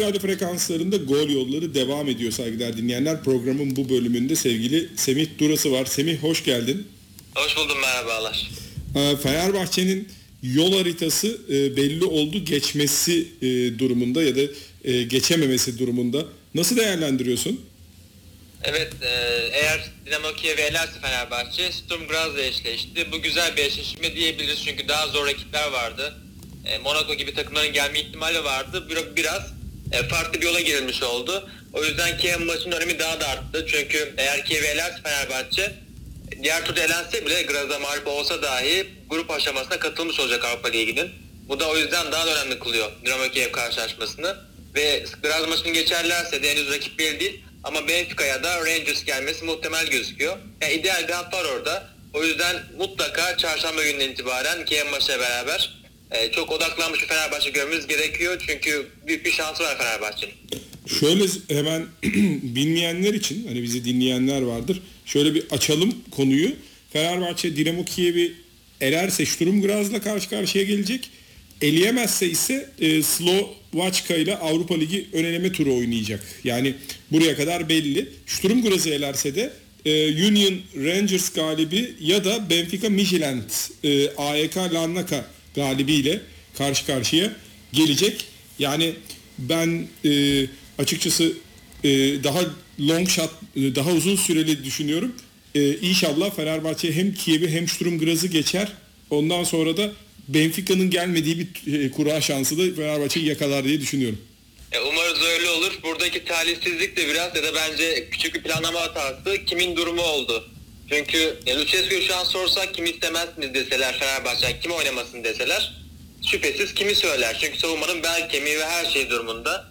Radyo frekanslarında gol yolları devam ediyor saygıdeğer dinleyenler. Programın bu bölümünde sevgili Semih Durası var. Semih hoş geldin. Hoş buldum merhabalar. Ee, Fenerbahçe'nin yol haritası e, belli oldu geçmesi e, durumunda ya da e, geçememesi durumunda. Nasıl değerlendiriyorsun? Evet eğer Dinamo Kiev'i elerse Fenerbahçe Sturm Graz'la eşleşti. Bu güzel bir eşleşme diyebiliriz çünkü daha zor rakipler vardı. Monaco gibi takımların gelme ihtimali vardı. Bir- Biraz farklı bir yola girilmiş oldu. O yüzden Kiev maçının önemi daha da arttı. Çünkü eğer Kiev'i elerse Fenerbahçe diğer turda elense bile Graz'a mağlup olsa dahi grup aşamasına katılmış olacak Avrupa Ligi'nin. Bu da o yüzden daha da önemli kılıyor Dinamo Kiev karşılaşmasını. Ve Graz maçını geçerlerse de henüz rakip belli değil. Ama Benfica'ya da Rangers gelmesi muhtemel gözüküyor. Yani ideal bir hat var orada. O yüzden mutlaka çarşamba gününden itibaren Kiev maçıyla beraber e, çok odaklanmış bir Fenerbahçe görmemiz gerekiyor. Çünkü büyük bir şansı var Fenerbahçe'nin. Şöyle hemen bilmeyenler için hani bizi dinleyenler vardır. Şöyle bir açalım konuyu. Fenerbahçe Dinamo Kiev'i elerse Sturm Graz'la karşı karşıya gelecek. Eleyemezse ise e, Slovaçka ile Avrupa Ligi ön eleme turu oynayacak. Yani buraya kadar belli. Sturm Graz'ı elerse de e, Union Rangers galibi ya da Benfica Midtjylland e, AEK Larnaca galibiyle karşı karşıya gelecek. Yani ben e, açıkçası e, daha long shot, e, daha uzun süreli düşünüyorum. E, inşallah Fenerbahçe hem Kiev'i hem Sturm Graz'ı geçer. Ondan sonra da Benfica'nın gelmediği bir e, kura şansı da Fenerbahçe'yi yakalar diye düşünüyorum. E, Umarız öyle olur. Buradaki talihsizlik de biraz ya da bence küçük bir planlama hatası kimin durumu oldu. Çünkü e, Lucescu'yu şu an sorsak kim istemezsiniz deseler Fenerbahçe kim oynamasın deseler şüphesiz kimi söyler. Çünkü savunmanın bel kemiği ve her şey durumunda.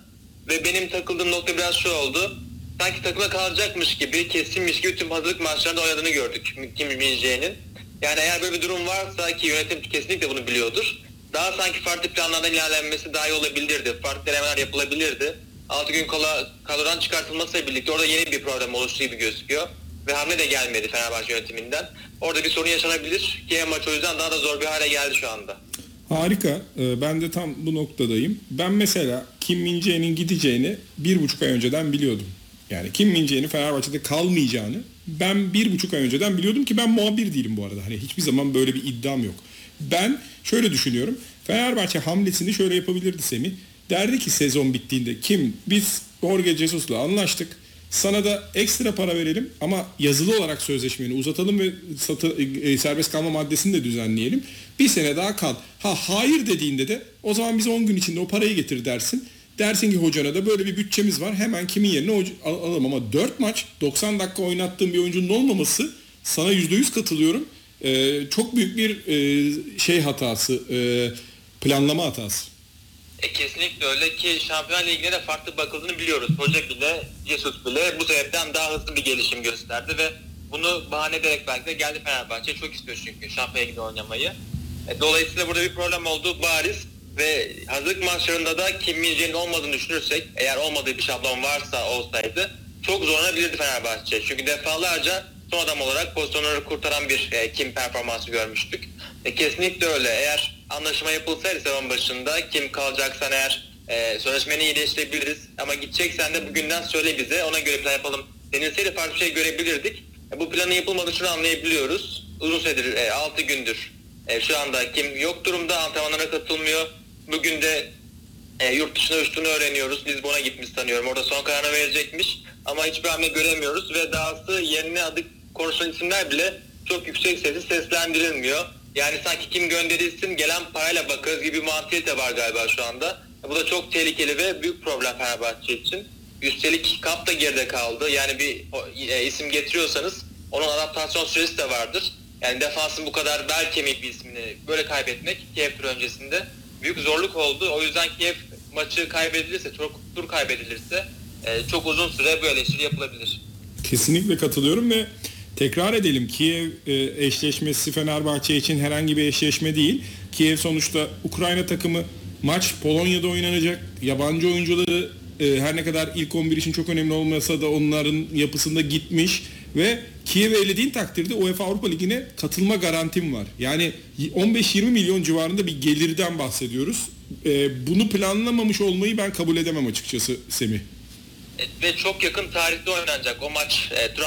Ve benim takıldığım nokta biraz şu oldu. Sanki takıma kalacakmış gibi, kesinmiş gibi tüm hazırlık maçlarında oynadığını gördük Kim Min-jae'nin. Yani eğer böyle bir durum varsa ki yönetim kesinlikle bunu biliyordur. Daha sanki farklı planlardan ilerlenmesi daha iyi olabilirdi. Farklı denemeler yapılabilirdi. 6 gün kola kadrodan çıkartılmasıyla birlikte orada yeni bir problem oluştuğu gibi gözüküyor. Ve hamle de gelmedi Fenerbahçe yönetiminden. Orada bir sorun yaşanabilir. Ki maç o yüzden daha da zor bir hale geldi şu anda. Harika. Ee, Ben de tam bu noktadayım. Ben mesela Kim Min-jae'nin gideceğini bir buçuk ay önceden biliyordum. Yani Kim Min-jae'nin Fenerbahçe'de kalmayacağını ben bir buçuk ay önceden biliyordum ki ben muhabir değilim bu arada. Hani hiçbir zaman böyle bir iddiam yok. Ben şöyle düşünüyorum. Fenerbahçe hamlesini şöyle yapabilirdi Semih. Derdi ki sezon bittiğinde kim biz Jorge Jesus'la anlaştık. Sana da ekstra para verelim ama yazılı olarak sözleşmeni uzatalım ve satı, e, serbest kalma maddesini de düzenleyelim. Bir sene daha kal. Ha hayır dediğinde de o zaman biz 10 gün içinde o parayı getir dersin. Dersin ki hocana da böyle bir bütçemiz var. Hemen kimin yerine al- alalım ama 4 maç 90 dakika oynattığım bir oyuncunun olmaması sana %100 katılıyorum. Ee, çok büyük bir e, şey hatası, e, planlama hatası. E, kesinlikle öyle ki Şampiyonlar Ligi'ne de farklı bakıldığını biliyoruz. Hoca bile, Jesus bile bu sebepten daha hızlı bir gelişim gösterdi ve bunu bahane ederek belki de geldi Fenerbahçe. Çok istiyor çünkü Şampiyonlar Ligi'nde oynamayı. E, dolayısıyla burada bir problem olduğu bariz ve hazırlık maçlarında da Kim Min-jae'nin olmadığını düşünürsek, eğer olmadığı bir şablon varsa olsaydı çok zorlanabilirdi Fenerbahçe. Çünkü defalarca son adam olarak pozisyonları kurtaran bir e, Kim performansı görmüştük. E, kesinlikle öyle. Eğer anlaşma yapılsaydı sezon başında kim kalacaksan eğer e, sözleşmeni iyileştirebiliriz. Ama gideceksen de bugünden söyle bize ona göre plan yapalım. Denilseydi farklı şey görebilirdik. E, bu planın yapılmadığını şunu anlayabiliyoruz. Uzun süredir e, 6 gündür e, şu anda kim yok durumda antrenmanlara katılmıyor. Bugün de e, yurt dışına uçtuğunu öğreniyoruz. Lizbon'a gitmiş sanıyorum. Orada son kararını verecekmiş. Ama hiçbir hamle göremiyoruz ve dahası yerine adı konuşulan isimler bile çok yüksek sesle seslendirilmiyor. Yani sanki kim gönderilsin gelen parayla bakarız gibi bir mantiyete var galiba şu anda. Bu da çok tehlikeli ve büyük problem Fenerbahçe için. Üstelik kap da geride kaldı. Yani bir e, isim getiriyorsanız onun adaptasyon süresi de vardır. Yani defansın bu kadar bel kemik bir ismini böyle kaybetmek Kiev öncesinde büyük zorluk oldu. O yüzden Kiev maçı kaybedilirse, çok tur kaybedilirse e, çok uzun süre böyle eleştiri yapılabilir. Kesinlikle katılıyorum ve tekrar edelim Kiev e, eşleşmesi Fenerbahçe için herhangi bir eşleşme değil. Kiev sonuçta Ukrayna takımı maç Polonya'da oynanacak. Yabancı oyuncuları e, her ne kadar ilk 11 için çok önemli olmasa da onların yapısında gitmiş ve Kiev'i elediğin takdirde UEFA Avrupa Ligi'ne katılma garantim var. Yani 15-20 milyon civarında bir gelirden bahsediyoruz. e, bunu planlamamış olmayı ben kabul edemem açıkçası Semih. E, ve çok yakın tarihte oynanacak o maç e, tur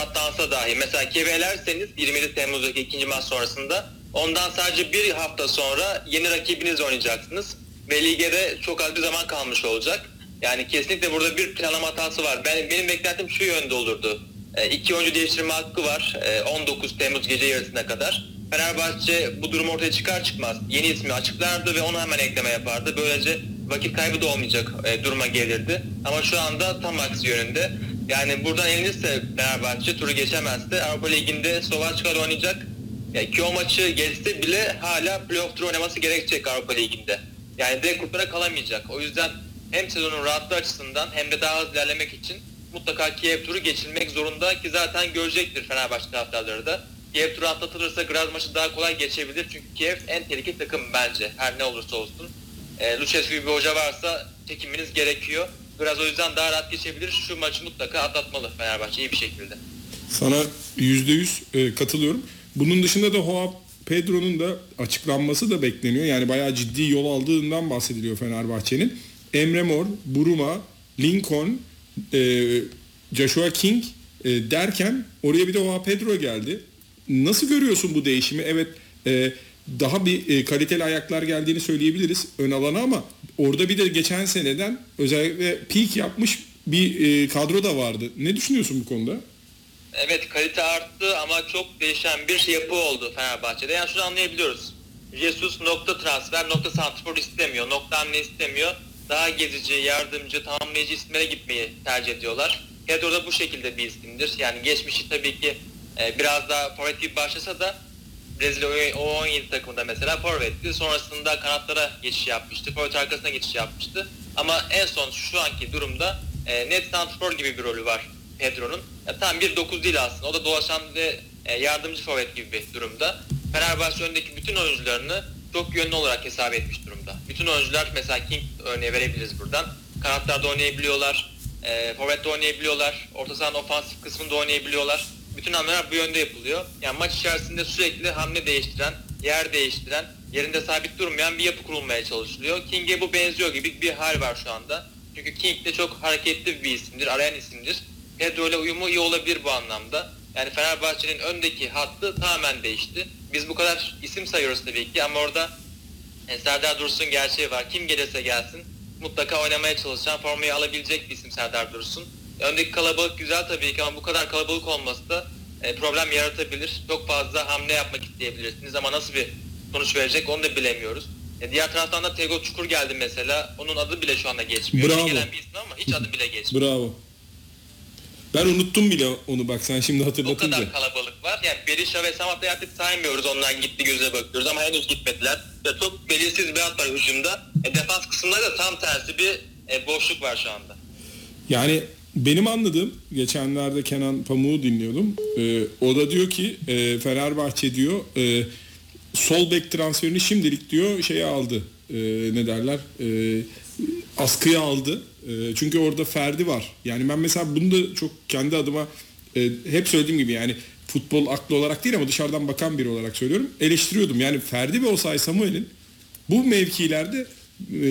dahi. Mesela Kiev'i elerseniz 27 Temmuz'daki ikinci maç sonrasında ondan sadece bir hafta sonra yeni rakibiniz oynayacaksınız. Ve lige de çok az bir zaman kalmış olacak. Yani kesinlikle burada bir planlama hatası var. Ben Benim beklentim şu yönde olurdu. E, iki oyuncu değiştirme hakkı var e, 19 Temmuz gece yarısına kadar. Fenerbahçe bu durum ortaya çıkar çıkmaz yeni ismi açıklardı ve onu hemen ekleme yapardı. Böylece vakit kaybı da olmayacak e, duruma gelirdi. Ama şu anda tam aksi yönünde. Yani buradan elinirse Fenerbahçe turu geçemezse Avrupa Ligi'nde Slovaçka'da oynayacak. Yani ki o maçı geçse bile hala playoff turu oynaması gerekecek Avrupa Ligi'nde. Yani direkt gruplara kalamayacak. O yüzden hem sezonun rahatlığı açısından hem de daha hızlı ilerlemek için mutlaka Kiev turu geçilmek zorunda ki zaten görecektir Fenerbahçe taraftarları da. Kiev turu atlatılırsa Graz maçı daha kolay geçebilir. Çünkü Kiev en tehlikeli takım bence her ne olursa olsun. E, Lucescu gibi bir hoca varsa çekinmeniz gerekiyor. Graz o yüzden daha rahat geçebilir. Şu maçı mutlaka atlatmalı Fenerbahçe iyi bir şekilde. Sana %100 e, katılıyorum. Bunun dışında da Joao Pedro'nun da açıklanması da bekleniyor. Yani bayağı ciddi yol aldığından bahsediliyor Fenerbahçe'nin. Emre Mor, Buruma, Lincoln, e, Joshua King e, derken oraya bir de Joao Pedro geldi. Nasıl görüyorsun bu değişimi? Evet e, daha bir e, kaliteli ayaklar geldiğini söyleyebiliriz ön alana ama orada bir de geçen seneden özellikle peak yapmış bir e, kadro da vardı. Ne düşünüyorsun bu konuda? Evet kalite arttı ama çok değişen bir yapı oldu Fenerbahçe'de. Yani şunu anlayabiliyoruz. Jesus nokta transfer, nokta santrfor istemiyor. Nokta hamle istemiyor. Daha gezici, yardımcı, tamamlayıcı isimlere gitmeyi tercih ediyorlar. Pedro da bu şekilde bir isimdir. Yani geçmişi tabii ki e, biraz daha forvet gibi başlasa da Brezilya U17 takımında mesela forvetti. Sonrasında kanatlara geçiş yapmıştı. Forvet arkasına geçiş yapmıştı. Ama en son şu anki durumda e, net santrfor gibi bir rolü var Pedro'nun. Ya, tam bir 9 değil aslında. O da dolaşan ve e, yardımcı forvet gibi bir durumda. Fenerbahçe önündeki bütün oyuncularını çok yönlü olarak hesap etmiş durumda. Bütün oyuncular mesela King örneği verebiliriz buradan. Kanatlarda oynayabiliyorlar. E, forvette oynayabiliyorlar. Orta sahanın ofansif kısmında oynayabiliyorlar. Bütün hamleler bu yönde yapılıyor. Yani maç içerisinde sürekli hamle değiştiren, yer değiştiren, yerinde sabit durmayan bir yapı kurulmaya çalışılıyor. King'e bu benziyor gibi bir hal var şu anda. Çünkü King de çok hareketli bir isimdir, arayan isimdir. Pedro ile uyumu iyi olabilir bu anlamda. Yani Fenerbahçe'nin öndeki hattı tamamen değişti. Biz bu kadar isim sayıyoruz tabii ki ama orada e, Serdar Dursun gerçeği var. Kim gelirse gelsin mutlaka oynamaya çalışan, formayı alabilecek bir isim Serdar Dursun. Öndeki kalabalık güzel tabii ki ama bu kadar kalabalık olması da e, problem yaratabilir. Çok fazla hamle yapmak isteyebilirsiniz ama nasıl bir sonuç verecek onu da bilemiyoruz. E, diğer taraftan da Tego Çukur geldi mesela. Onun adı bile şu anda geçmiyor. Bravo. Yeni gelen bir isim ama hiç adı bile geçmiyor. Bravo. Ben unuttum bile onu bak sen şimdi O hatırlatınca. kadar kalabalık var. Yani Berisha ve Samatta'yı artık saymıyoruz. Onlar gitti göze bakıyoruz ama henüz gitmediler. Ve çok belirsiz bir hat var hücumda. E, defans kısmında da tam tersi bir e, boşluk var şu anda. Yani benim anladığım geçenlerde Kenan Pamuk'u dinliyordum. Ee, o da diyor ki e, Fenerbahçe diyor e, sol bek transferini şimdilik diyor şeye aldı. E, ne derler? E, askıya aldı. E, çünkü orada Ferdi var. Yani ben mesela bunu da çok kendi adıma e, hep söylediğim gibi yani futbol aklı olarak değil ama dışarıdan bakan biri olarak söylüyorum. Eleştiriyordum. Yani Ferdi ve Osay Samuel'in bu mevkilerde e,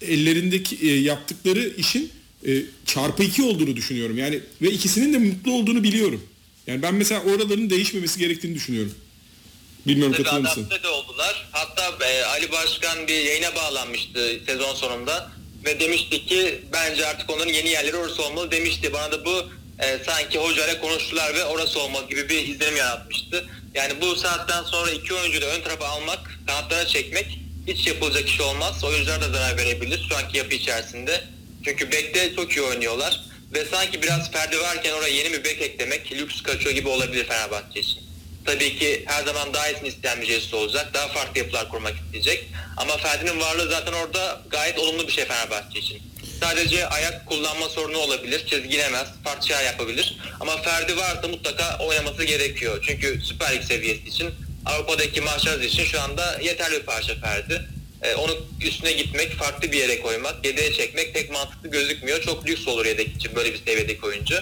ellerindeki e, yaptıkları işin e, çarpı iki olduğunu düşünüyorum. Yani ve ikisinin de mutlu olduğunu biliyorum. Yani ben mesela oraların değişmemesi gerektiğini düşünüyorum. Bilmiyorum Tabii katılır mısın? adapte de oldular. Hatta e, Ali Başkan bir yayına bağlanmıştı sezon sonunda. Ve demişti ki bence artık onların yeni yerleri orası olmalı demişti. Bana da bu e, sanki hocayla konuştular ve orası olmalı gibi bir izlenim yaratmıştı. Yani bu saatten sonra iki oyuncuyu da ön tarafa almak, kanatlara çekmek hiç yapılacak iş olmaz. Oyuncular da zarar verebilir şu anki yapı içerisinde. Çünkü bekte çok iyi oynuyorlar. Ve sanki biraz Ferdi varken oraya yeni bir bek eklemek lüks kaçıyor gibi olabilir Fenerbahçe için. Tabii ki her zaman daha iyisini isteyen bir Jesus olacak. Daha farklı yapılar kurmak isteyecek. Ama Ferdi'nin varlığı zaten orada gayet olumlu bir şey Fenerbahçe için. Sadece ayak kullanma sorunu olabilir. Çizgilemez. Farklı yapabilir. Ama Ferdi varsa mutlaka oynaması gerekiyor. Çünkü Süper Lig seviyesi için Avrupa'daki maçlar için şu anda yeterli bir parça Ferdi. Ee, onu üstüne gitmek, farklı bir yere koymak, yedeğe çekmek pek mantıklı gözükmüyor. Çok lüks olur yedek için böyle bir seviyedeki oyuncu.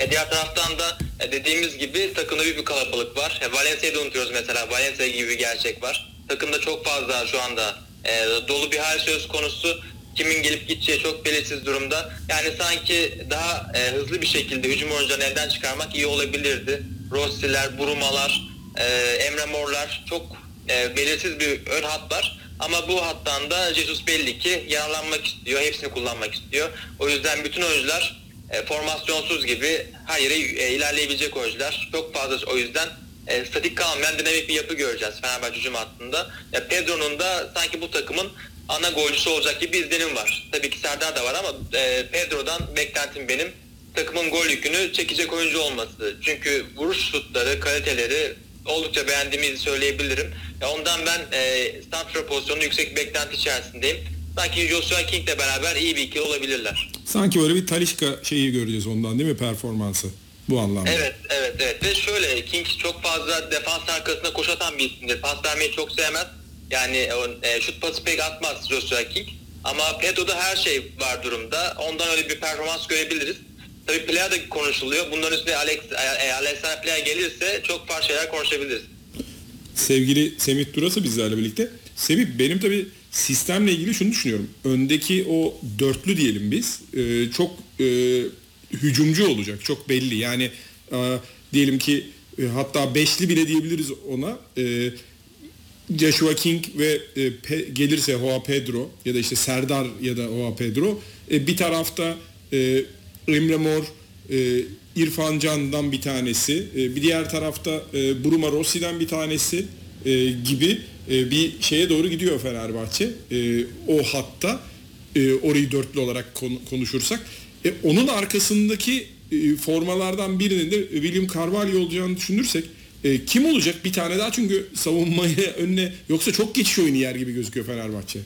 E diğer taraftan da e, dediğimiz gibi takımda büyük bir kalabalık var. E, Valencia'yı da unutuyoruz mesela. Valencia gibi bir gerçek var. Takımda çok fazla şu anda e, dolu bir hal söz konusu. Kimin gelip gideceği çok belirsiz durumda. Yani sanki daha e, hızlı bir şekilde hücum oyuncularını elden çıkarmak iyi olabilirdi. Rossi'ler, Burumalar, e, Emre Morlar çok e, belirsiz bir ön hat var. Ama bu hattan da Jesus belli ki yararlanmak istiyor. Hepsini kullanmak istiyor. O yüzden bütün oyuncular e, formasyonsuz gibi her yere e, ilerleyebilecek oyuncular. Çok fazla o yüzden e, statik kalmayan dinamik bir yapı göreceğiz Fenerbahçe hücum hattında. Ya Pedro'nun da sanki bu takımın ana golcüsü olacak gibi bir izlenim var. Tabii ki Serdar da var ama e, Pedro'dan beklentim benim takımın gol yükünü çekecek oyuncu olması. Çünkü vuruş şutları, kaliteleri oldukça beğendiğimizi söyleyebilirim. Ya ondan ben e, santra pozisyonu yüksek beklenti içerisindeyim. Sanki Joshua King'le beraber iyi bir ikili olabilirler. Sanki böyle bir Talişka şeyi göreceğiz ondan değil mi performansı bu anlamda? Evet, evet, evet. Ve şöyle King çok fazla defans arkasına koş atan bir isimdir. Pas vermeyi çok sevmez. Yani e, şut pası pek atmaz Joshua King. Ama Pedro'da her şey var durumda. Ondan öyle bir performans görebiliriz. Tabii Playa da konuşuluyor. Bunların üstüne Alex, e, Alexander Playa gelirse çok farklı şeyler konuşabiliriz. Sevgili Semih Durası bizlerle birlikte. Semih benim tabii sistemle ilgili şunu düşünüyorum. Öndeki o dörtlü diyelim biz e, çok e, hücumcu olacak. Çok belli. Yani diyelim ki hatta beşli bile diyebiliriz ona. Joshua King ve gelirse Hoa Pedro ya da işte Serdar ya da Hoa Pedro bir tarafta Emre Mor e, İrfan Can'dan bir tanesi. E, bir diğer tarafta e, Bruma Rossi'den bir tanesi e, gibi e, bir şeye doğru gidiyor Fenerbahçe. E, o hatta e, orayı dörtlü olarak konu- konuşursak. E, onun arkasındaki e, formalardan birinin de William Carvalho olacağını düşünürsek e, kim olacak bir tane daha? Çünkü savunmaya önüne yoksa çok geçiş oyunu yer gibi gözüküyor Fenerbahçe.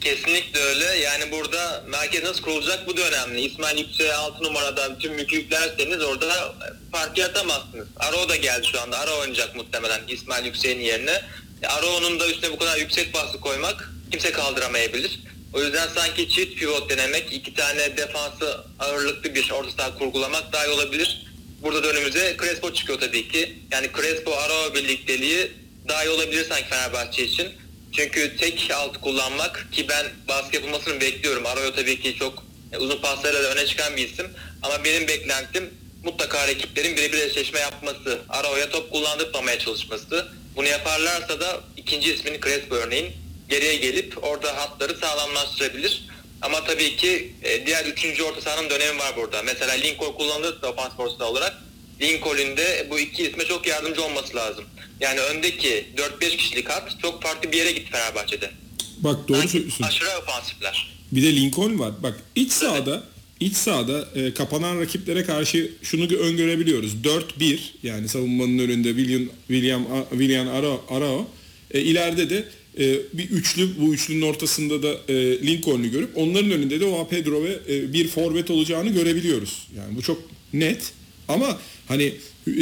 Kesinlikle öyle. Yani burada merkez nasıl kurulacak bu da önemli. İsmail Yüksek'e 6 numarada tüm yükü yüklerseniz orada fark yaratamazsınız. Aro da geldi şu anda. Aro oynayacak muhtemelen İsmail Yüksek'in yerine. E, Aro'nun da üstüne bu kadar yüksek baskı koymak kimse kaldıramayabilir. O yüzden sanki çift pivot denemek, iki tane defansı ağırlıklı bir orta saha kurgulamak daha iyi olabilir. Burada da önümüze Crespo çıkıyor tabii ki. Yani Crespo Arao birlikteliği daha iyi olabilir sanki Fenerbahçe için. Çünkü tek alt kullanmak ki ben baskı yapılmasını bekliyorum. Arroyo tabii ki çok e, uzun paslarıyla da öne çıkan bir isim. Ama benim beklentim mutlaka rakiplerin birebir eşleşme yapması. Arroyo'ya top kullandırmamaya çalışması. Bunu yaparlarsa da ikinci ismin Crespo örneğin geriye gelip orada hatları sağlamlaştırabilir. Ama tabii ki e, diğer üçüncü orta sahanın dönemi var burada. Mesela Lincoln kullanılırsa ofans olarak Lincoln'ün de bu iki isme çok yardımcı olması lazım. Yani öndeki 4-5 kişilik hat çok farklı bir yere gitti Fenerbahçe'de. Bak doğru Sanki söylüyorsun. Aşırı ofansifler. Bir de Lincoln var. Bak iç sahada iç sahada e, kapanan rakiplere karşı şunu gö- öngörebiliyoruz. 4-1 yani savunmanın önünde William William William Arao, Arao. E, ileride de e, bir üçlü bu üçlünün ortasında da e, Lincoln'u görüp onların önünde de o Pedro ve e, bir forvet olacağını görebiliyoruz. Yani bu çok net. Ama hani e,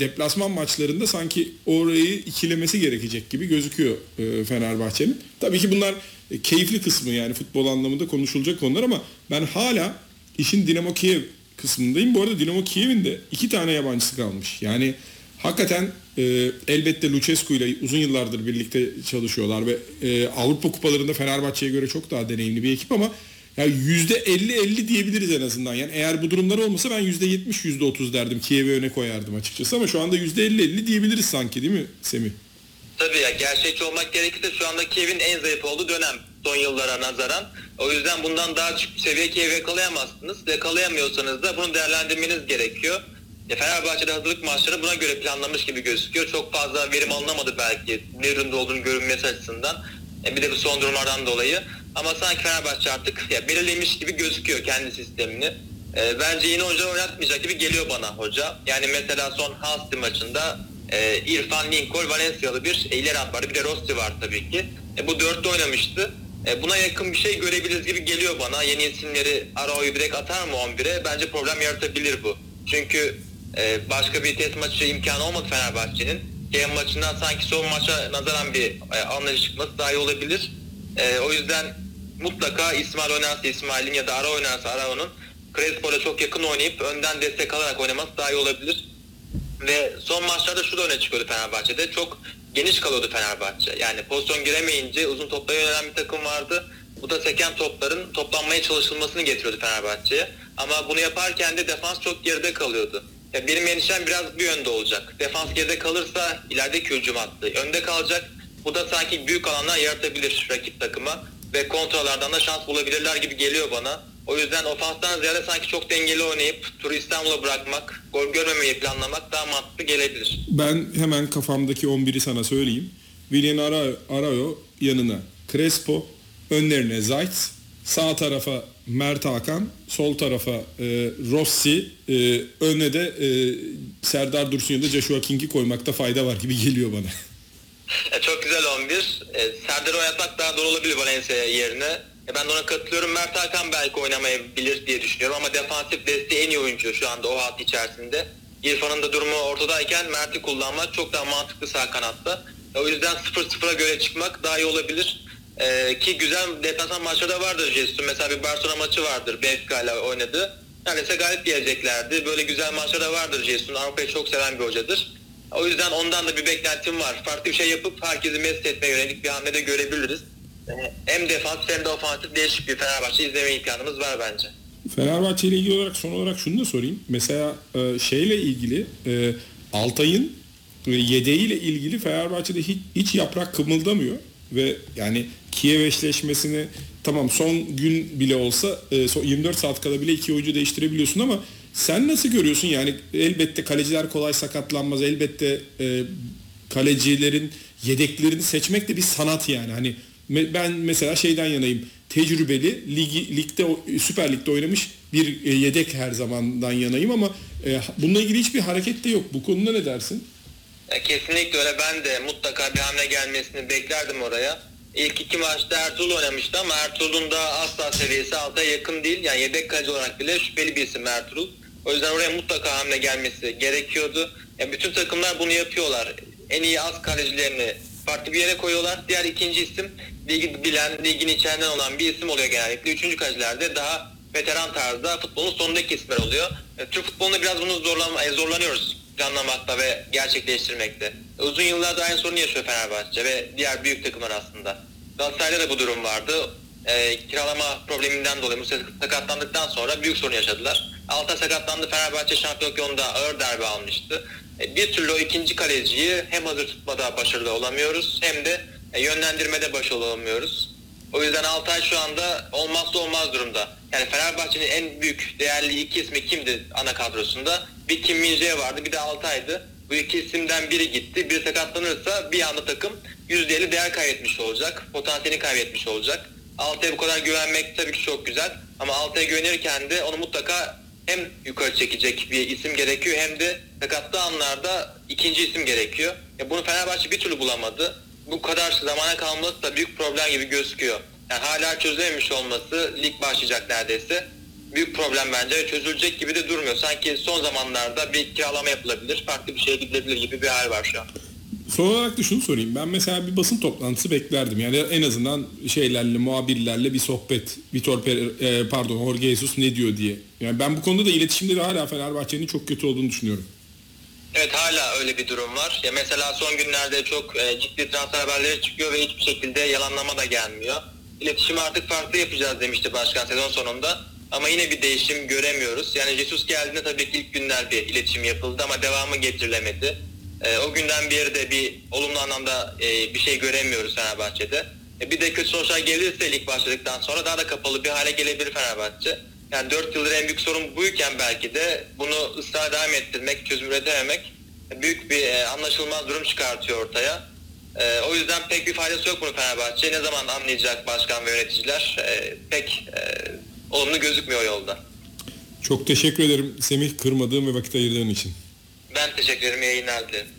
deplasman maçlarında sanki orayı ikilemesi gerekecek gibi gözüküyor e, Fenerbahçe'nin. Tabii ki bunlar e, keyifli kısmı yani futbol anlamında konuşulacak konular ama ben hala işin Dinamo Kiev kısmındayım. Bu arada Dinamo Kiev'in de iki tane yabancısı kalmış. Yani hakikaten e, elbette Lucescu ile uzun yıllardır birlikte çalışıyorlar ve e, Avrupa kupalarında Fenerbahçe'ye göre çok daha deneyimli bir ekip ama ya %50-50 diyebiliriz en azından. Yani eğer bu durumlar olmasa ben %70 %30 derdim. Kiev'i öne koyardım açıkçası ama şu anda %50-50 diyebiliriz sanki değil mi Semih? Tabii ya gerçekçi olmak gerekirse şu anda Kiev'in en zayıf olduğu dönem son yıllara nazaran. O yüzden bundan daha düşük seviye Kiev'i yakalayamazsınız. Yakalayamıyorsanız da bunu değerlendirmeniz gerekiyor. Ya Fenerbahçe'de hazırlık maçları buna göre planlamış gibi gözüküyor. Çok fazla verim alınamadı belki ne durumda olduğunu görünmesi açısından. E bir de bu son durumlardan dolayı. Ama sanki Fenerbahçe artık ya belirlemiş gibi gözüküyor kendi sistemini. E, bence yeni hoca oynatmayacak gibi geliyor bana hoca. Yani mesela son Halsey maçında e, İrfan Lincoln, Valencialı bir e, ileri at vardı. Bir de Rossi var tabii ki. E, bu dörtte oynamıştı. E, buna yakın bir şey görebiliriz gibi geliyor bana. Yeni isimleri Arao'yu direkt atar mı 11'e? Bence problem yaratabilir bu. Çünkü e, başka bir test maçı imkanı olmadı Fenerbahçe'nin. Game maçından sanki son maça nazaran bir e, anlayış çıkması daha iyi olabilir. E, o yüzden mutlaka İsmail oynarsa İsmail'in ya da Ara oynarsa Arao'nun Crespo'yla çok yakın oynayıp önden destek alarak oynaması daha iyi olabilir. Ve son maçlarda şu da öne çıkıyordu Fenerbahçe'de. Çok geniş kalıyordu Fenerbahçe. Yani pozisyon giremeyince uzun toplara yönelen bir takım vardı. Bu da seken topların toplanmaya çalışılmasını getiriyordu Fenerbahçe'ye. Ama bunu yaparken de defans çok geride kalıyordu. Ya benim endişem biraz bu yönde olacak. Defans geride kalırsa ilerideki hücum hattı önde kalacak. Bu da sanki büyük alanlar yaratabilir rakip takıma ve kontralardan da şans bulabilirler gibi geliyor bana. O yüzden ofanstan ziyade sanki çok dengeli oynayıp turu İstanbul'a bırakmak, gol görmemeyi planlamak daha mantıklı gelebilir. Ben hemen kafamdaki 11'i sana söyleyeyim. William Ara- Arayo yanına Crespo, önlerine Zayt, sağ tarafa Mert Hakan, sol tarafa e, Rossi, e, önüne de e, Serdar Dursun ya da Joshua King'i koymakta fayda var gibi geliyor bana. E, çok güzel 11. E, Serdar'ı oynatmak daha doğru olabilir Valencia yerine. E, ben de ona katılıyorum. Mert Hakan belki oynamayabilir diye düşünüyorum ama defansif desteği en iyi oyuncu şu anda o hat içerisinde. İrfan'ın da durumu ortadayken Mert'i kullanmak çok daha mantıklı sağ kanatta. E, o yüzden 0-0'a göre çıkmak daha iyi olabilir. E, ki güzel deplasman maçları da vardır Jesus. Mesela bir Barcelona maçı vardır. Benfica ile oynadı. Neredeyse galip geleceklerdi. Böyle güzel maçları da vardır Jesus'un. Avrupa'yı çok seven bir hocadır. O yüzden ondan da bir beklentim var. Farklı bir şey yapıp herkesi mest etmeye yönelik bir hamle de görebiliriz. Hem defans hem de ofansif değişik bir Fenerbahçe izleme imkanımız var bence. Fenerbahçe ile ilgili olarak son olarak şunu da sorayım. Mesela e, şeyle ilgili e, Altay'ın e, yedeğiyle ilgili Fenerbahçe'de hiç, hiç yaprak kımıldamıyor ve yani Kiev eşleşmesini tamam son gün bile olsa e, son 24 saat kala bile iki oyuncu değiştirebiliyorsun ama sen nasıl görüyorsun? Yani elbette kaleciler kolay sakatlanmaz. Elbette e, kalecilerin yedeklerini seçmek de bir sanat yani. Hani ben mesela şeyden yanayım. Tecrübeli, ligi, ligde Süper Lig'de oynamış bir e, yedek her zamandan yanayım ama e, bununla ilgili hiçbir hareket de yok. Bu konuda ne dersin? Kesinlikle öyle. Ben de mutlaka bir hamle gelmesini beklerdim oraya. İlk iki maçta Ertuğrul oynamıştı ama Ertuğrul'un da asla seviyesi alta yakın değil. Yani yedek kaleci olarak bile şüpheli bir isim Ertuğrul. O yüzden oraya mutlaka hamle gelmesi gerekiyordu. Ya bütün takımlar bunu yapıyorlar. En iyi az kalecilerini farklı bir yere koyuyorlar. Diğer ikinci isim ligi bilen, ligin içeriden olan bir isim oluyor genellikle. Üçüncü kalecilerde daha veteran tarzda futbolun sonundaki isimler oluyor. E, Türk futbolunda biraz bunu zorlama, e, zorlanıyoruz planlamakta ve gerçekleştirmekte. Uzun yıllardır aynı sorunu yaşıyor Fenerbahçe ve diğer büyük takımlar aslında. Galatasaray'da da bu durum vardı. E, kiralama probleminden dolayı Musa sakatlandıktan sonra büyük sorun yaşadılar. Altay sakatlandı Fenerbahçe şampiyonluk yolunda ağır darbe almıştı. E, bir türlü o ikinci kaleciyi hem hazır tutmada başarılı olamıyoruz hem de e, yönlendirmede başarılı olamıyoruz. O yüzden Altay şu anda olmazsa olmaz durumda. Yani Fenerbahçe'nin en büyük değerli iki ismi kimdi ana kadrosunda? Bir Kim Min-jae vardı bir de Altay'dı. Bu iki isimden biri gitti. Biri sakatlanırsa bir anda takım %50 değer kaybetmiş olacak. Potansiyelini kaybetmiş olacak. Altay'a bu kadar güvenmek tabii ki çok güzel. Ama Altay'a güvenirken de onu mutlaka hem yukarı çekecek bir isim gerekiyor hem de sakatlı anlarda ikinci isim gerekiyor. Ya bunu Fenerbahçe bir türlü bulamadı. Bu kadar zamana kalması da büyük problem gibi gözüküyor. Yani hala çözülememiş olması lig başlayacak neredeyse. Büyük problem bence çözülecek gibi de durmuyor. Sanki son zamanlarda bir kiralama yapılabilir, farklı bir şeye gidilebilir gibi bir hal var şu an. Son olarak da şunu sorayım. Ben mesela bir basın toplantısı beklerdim. Yani en azından şeylerle, muhabirlerle bir sohbet. Vitor Per- e, pardon Jorge Jesus ne diyor diye. Yani ben bu konuda da iletişimde de hala Fenerbahçe'nin çok kötü olduğunu düşünüyorum. Evet hala öyle bir durum var. Ya mesela son günlerde çok e, ciddi transfer haberleri çıkıyor ve hiçbir şekilde yalanlama da gelmiyor. İletişimi artık farklı yapacağız demişti başkan sezon sonunda. Ama yine bir değişim göremiyoruz. Yani Jesus geldiğinde tabii ki ilk günler bir iletişim yapıldı ama devamı getirilemedi. E, o günden beri de bir olumlu anlamda e, bir şey göremiyoruz Fenerbahçe'de. E, bir de kötü sonuçlar gelirse lig başladıktan sonra daha da kapalı bir hale gelebilir Fenerbahçe. Yani 4 yıldır en büyük sorun buyken belki de bunu ısrar devam ettirmek, çözüm üretememek büyük bir e, anlaşılmaz durum çıkartıyor ortaya. E, o yüzden pek bir faydası yok bunu Fenerbahçe. Ne zaman anlayacak başkan ve yöneticiler e, pek e, olumlu gözükmüyor yolda. Çok teşekkür ederim Semih kırmadığın ve vakit ayırdığın için. Ben teşekkür ederim. Yayınlar dilerim.